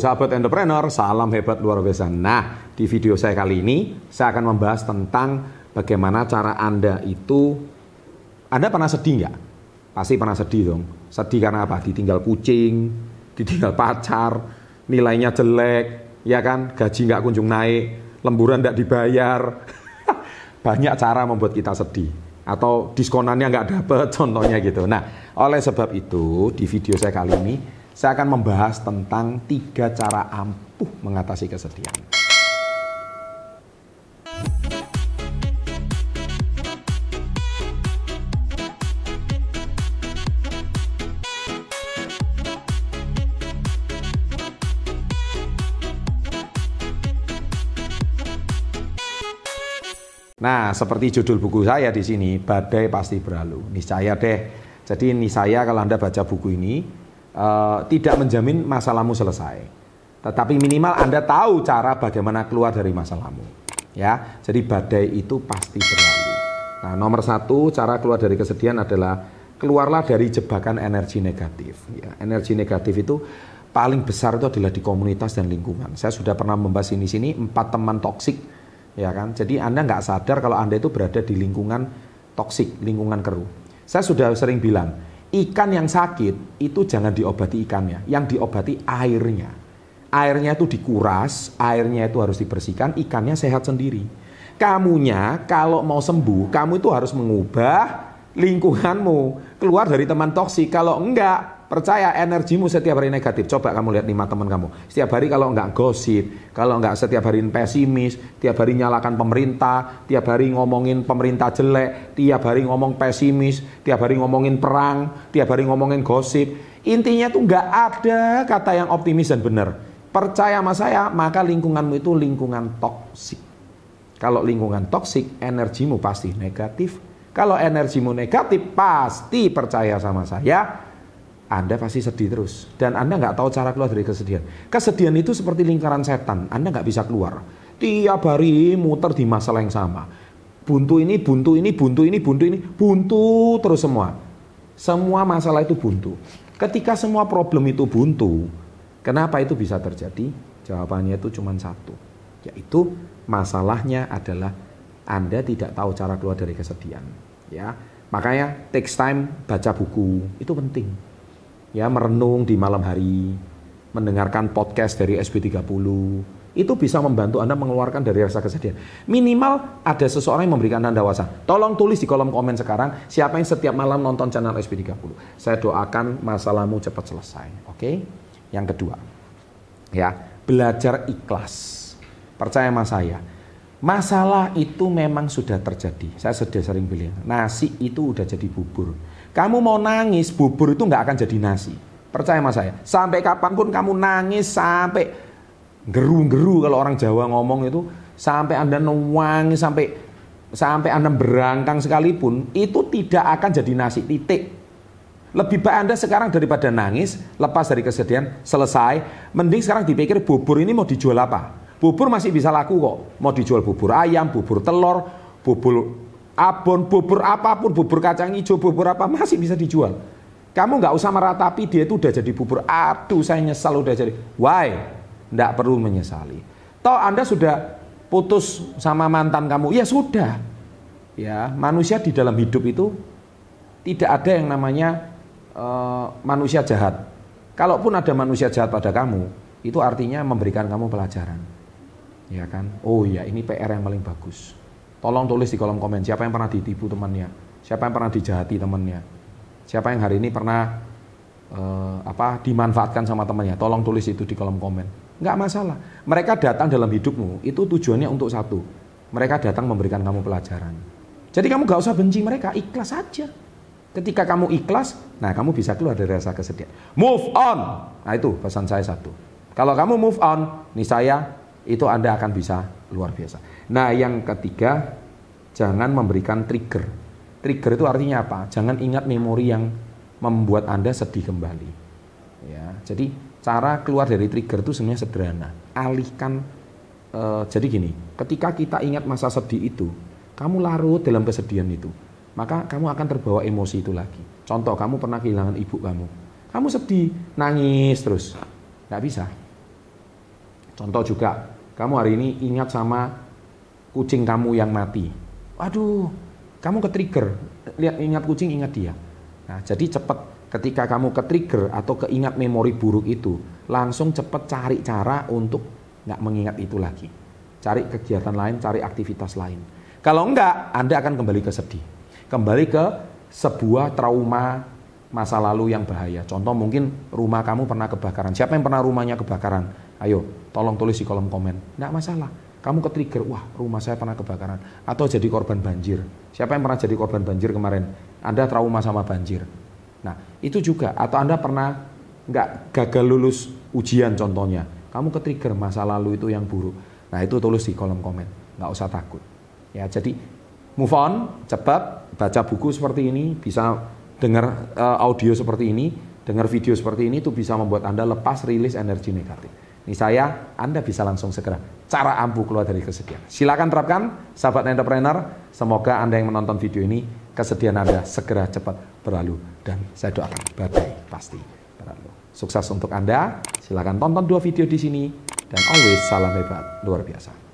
sahabat entrepreneur, salam hebat luar biasa. Nah, di video saya kali ini saya akan membahas tentang bagaimana cara Anda itu Anda pernah sedih nggak? Pasti pernah sedih dong. Sedih karena apa? Ditinggal kucing, ditinggal pacar, nilainya jelek, ya kan? Gaji nggak kunjung naik, lemburan nggak dibayar. Banyak cara membuat kita sedih atau diskonannya nggak dapet contohnya gitu. Nah, oleh sebab itu di video saya kali ini saya akan membahas tentang tiga cara ampuh mengatasi kesedihan. Nah, seperti judul buku saya di sini, badai pasti berlalu. Niscaya deh. Jadi niscaya kalau Anda baca buku ini, uh, tidak menjamin masalahmu selesai. Tetapi minimal Anda tahu cara bagaimana keluar dari masalahmu. Ya, jadi badai itu pasti berlalu. Nah, nomor satu cara keluar dari kesedihan adalah keluarlah dari jebakan energi negatif. Ya, energi negatif itu paling besar itu adalah di komunitas dan lingkungan. Saya sudah pernah membahas ini sini empat teman toksik ya kan? Jadi Anda nggak sadar kalau Anda itu berada di lingkungan toksik, lingkungan keruh. Saya sudah sering bilang, ikan yang sakit itu jangan diobati ikannya, yang diobati airnya. Airnya itu dikuras, airnya itu harus dibersihkan, ikannya sehat sendiri. Kamunya kalau mau sembuh, kamu itu harus mengubah lingkunganmu, keluar dari teman toksik. Kalau enggak, Percaya energimu setiap hari negatif. Coba kamu lihat lima teman kamu. Setiap hari kalau nggak gosip, kalau nggak setiap hari pesimis, tiap hari nyalakan pemerintah, tiap hari ngomongin pemerintah jelek, tiap hari ngomong pesimis, tiap hari ngomongin perang, tiap hari ngomongin gosip. Intinya tuh nggak ada kata yang optimis dan benar. Percaya sama saya, maka lingkunganmu itu lingkungan toksik. Kalau lingkungan toksik, energimu pasti negatif. Kalau energimu negatif, pasti percaya sama saya, anda pasti sedih terus dan Anda nggak tahu cara keluar dari kesedihan. Kesedihan itu seperti lingkaran setan, Anda nggak bisa keluar. Tiap hari muter di masalah yang sama. Buntu ini, buntu ini, buntu ini, buntu ini, buntu terus semua. Semua masalah itu buntu. Ketika semua problem itu buntu, kenapa itu bisa terjadi? Jawabannya itu cuma satu, yaitu masalahnya adalah Anda tidak tahu cara keluar dari kesedihan. Ya, makanya takes time baca buku itu penting ya merenung di malam hari, mendengarkan podcast dari SB30, itu bisa membantu Anda mengeluarkan dari rasa kesedihan. Minimal ada seseorang yang memberikan Anda wawasan. Tolong tulis di kolom komen sekarang siapa yang setiap malam nonton channel SB30. Saya doakan masalahmu cepat selesai. Oke? Yang kedua. Ya, belajar ikhlas. Percaya sama saya. Masalah itu memang sudah terjadi. Saya sudah sering bilang, nasi itu udah jadi bubur kamu mau nangis, bubur itu nggak akan jadi nasi. Percaya sama saya. Sampai kapan pun kamu nangis, sampai geru-geru kalau orang Jawa ngomong itu, sampai Anda nangis, sampai sampai Anda berangkang sekalipun, itu tidak akan jadi nasi titik. Lebih baik Anda sekarang daripada nangis, lepas dari kesedihan, selesai. Mending sekarang dipikir bubur ini mau dijual apa? Bubur masih bisa laku kok. Mau dijual bubur ayam, bubur telur, bubur abon, bubur apa pun, bubur kacang hijau, bubur apa masih bisa dijual. Kamu nggak usah meratapi dia itu udah jadi bubur. Aduh, saya nyesal udah jadi. Why? Nggak perlu menyesali. Toh Anda sudah putus sama mantan kamu, ya sudah. Ya, manusia di dalam hidup itu tidak ada yang namanya uh, manusia jahat. Kalaupun ada manusia jahat pada kamu, itu artinya memberikan kamu pelajaran. Ya kan? Oh ya, ini PR yang paling bagus. Tolong tulis di kolom komen siapa yang pernah ditipu temannya, siapa yang pernah dijahati temannya, siapa yang hari ini pernah uh, apa dimanfaatkan sama temannya. Tolong tulis itu di kolom komen. Nggak masalah. Mereka datang dalam hidupmu itu tujuannya untuk satu. Mereka datang memberikan kamu pelajaran. Jadi kamu gak usah benci mereka, ikhlas saja. Ketika kamu ikhlas, nah kamu bisa keluar dari rasa kesedihan. Move on. Nah itu pesan saya satu. Kalau kamu move on, nih saya itu Anda akan bisa luar biasa. Nah, yang ketiga, jangan memberikan trigger. Trigger itu artinya apa? Jangan ingat memori yang membuat Anda sedih kembali. Ya, jadi cara keluar dari trigger itu sebenarnya sederhana. Alihkan uh, jadi gini, ketika kita ingat masa sedih itu, kamu larut dalam kesedihan itu, maka kamu akan terbawa emosi itu lagi. Contoh, kamu pernah kehilangan ibu kamu. Kamu sedih, nangis terus. Nggak bisa Contoh juga, kamu hari ini ingat sama kucing kamu yang mati. Waduh, kamu ke-trigger. Lihat ingat kucing, ingat dia. Nah, jadi cepat ketika kamu ke-trigger atau keingat memori buruk itu, langsung cepat cari cara untuk nggak mengingat itu lagi. Cari kegiatan lain, cari aktivitas lain. Kalau enggak, Anda akan kembali ke sedih. Kembali ke sebuah trauma masa lalu yang bahaya. Contoh mungkin rumah kamu pernah kebakaran. Siapa yang pernah rumahnya kebakaran? Ayo, tolong tulis di kolom komen. Enggak masalah. Kamu ke trigger, wah rumah saya pernah kebakaran. Atau jadi korban banjir. Siapa yang pernah jadi korban banjir kemarin? Anda trauma sama banjir. Nah, itu juga. Atau Anda pernah nggak gagal lulus ujian contohnya. Kamu ke trigger masa lalu itu yang buruk. Nah, itu tulis di kolom komen. Nggak usah takut. Ya, jadi move on, cepat, baca buku seperti ini, bisa dengar uh, audio seperti ini, dengar video seperti ini itu bisa membuat Anda lepas rilis energi negatif. Ini saya, Anda bisa langsung segera cara ampuh keluar dari kesedihan. Silakan terapkan, sahabat entrepreneur. Semoga Anda yang menonton video ini, kesedihan Anda segera cepat berlalu. Dan saya doakan badai pasti berlalu. Sukses untuk Anda. Silakan tonton dua video di sini. Dan always salam hebat, luar biasa.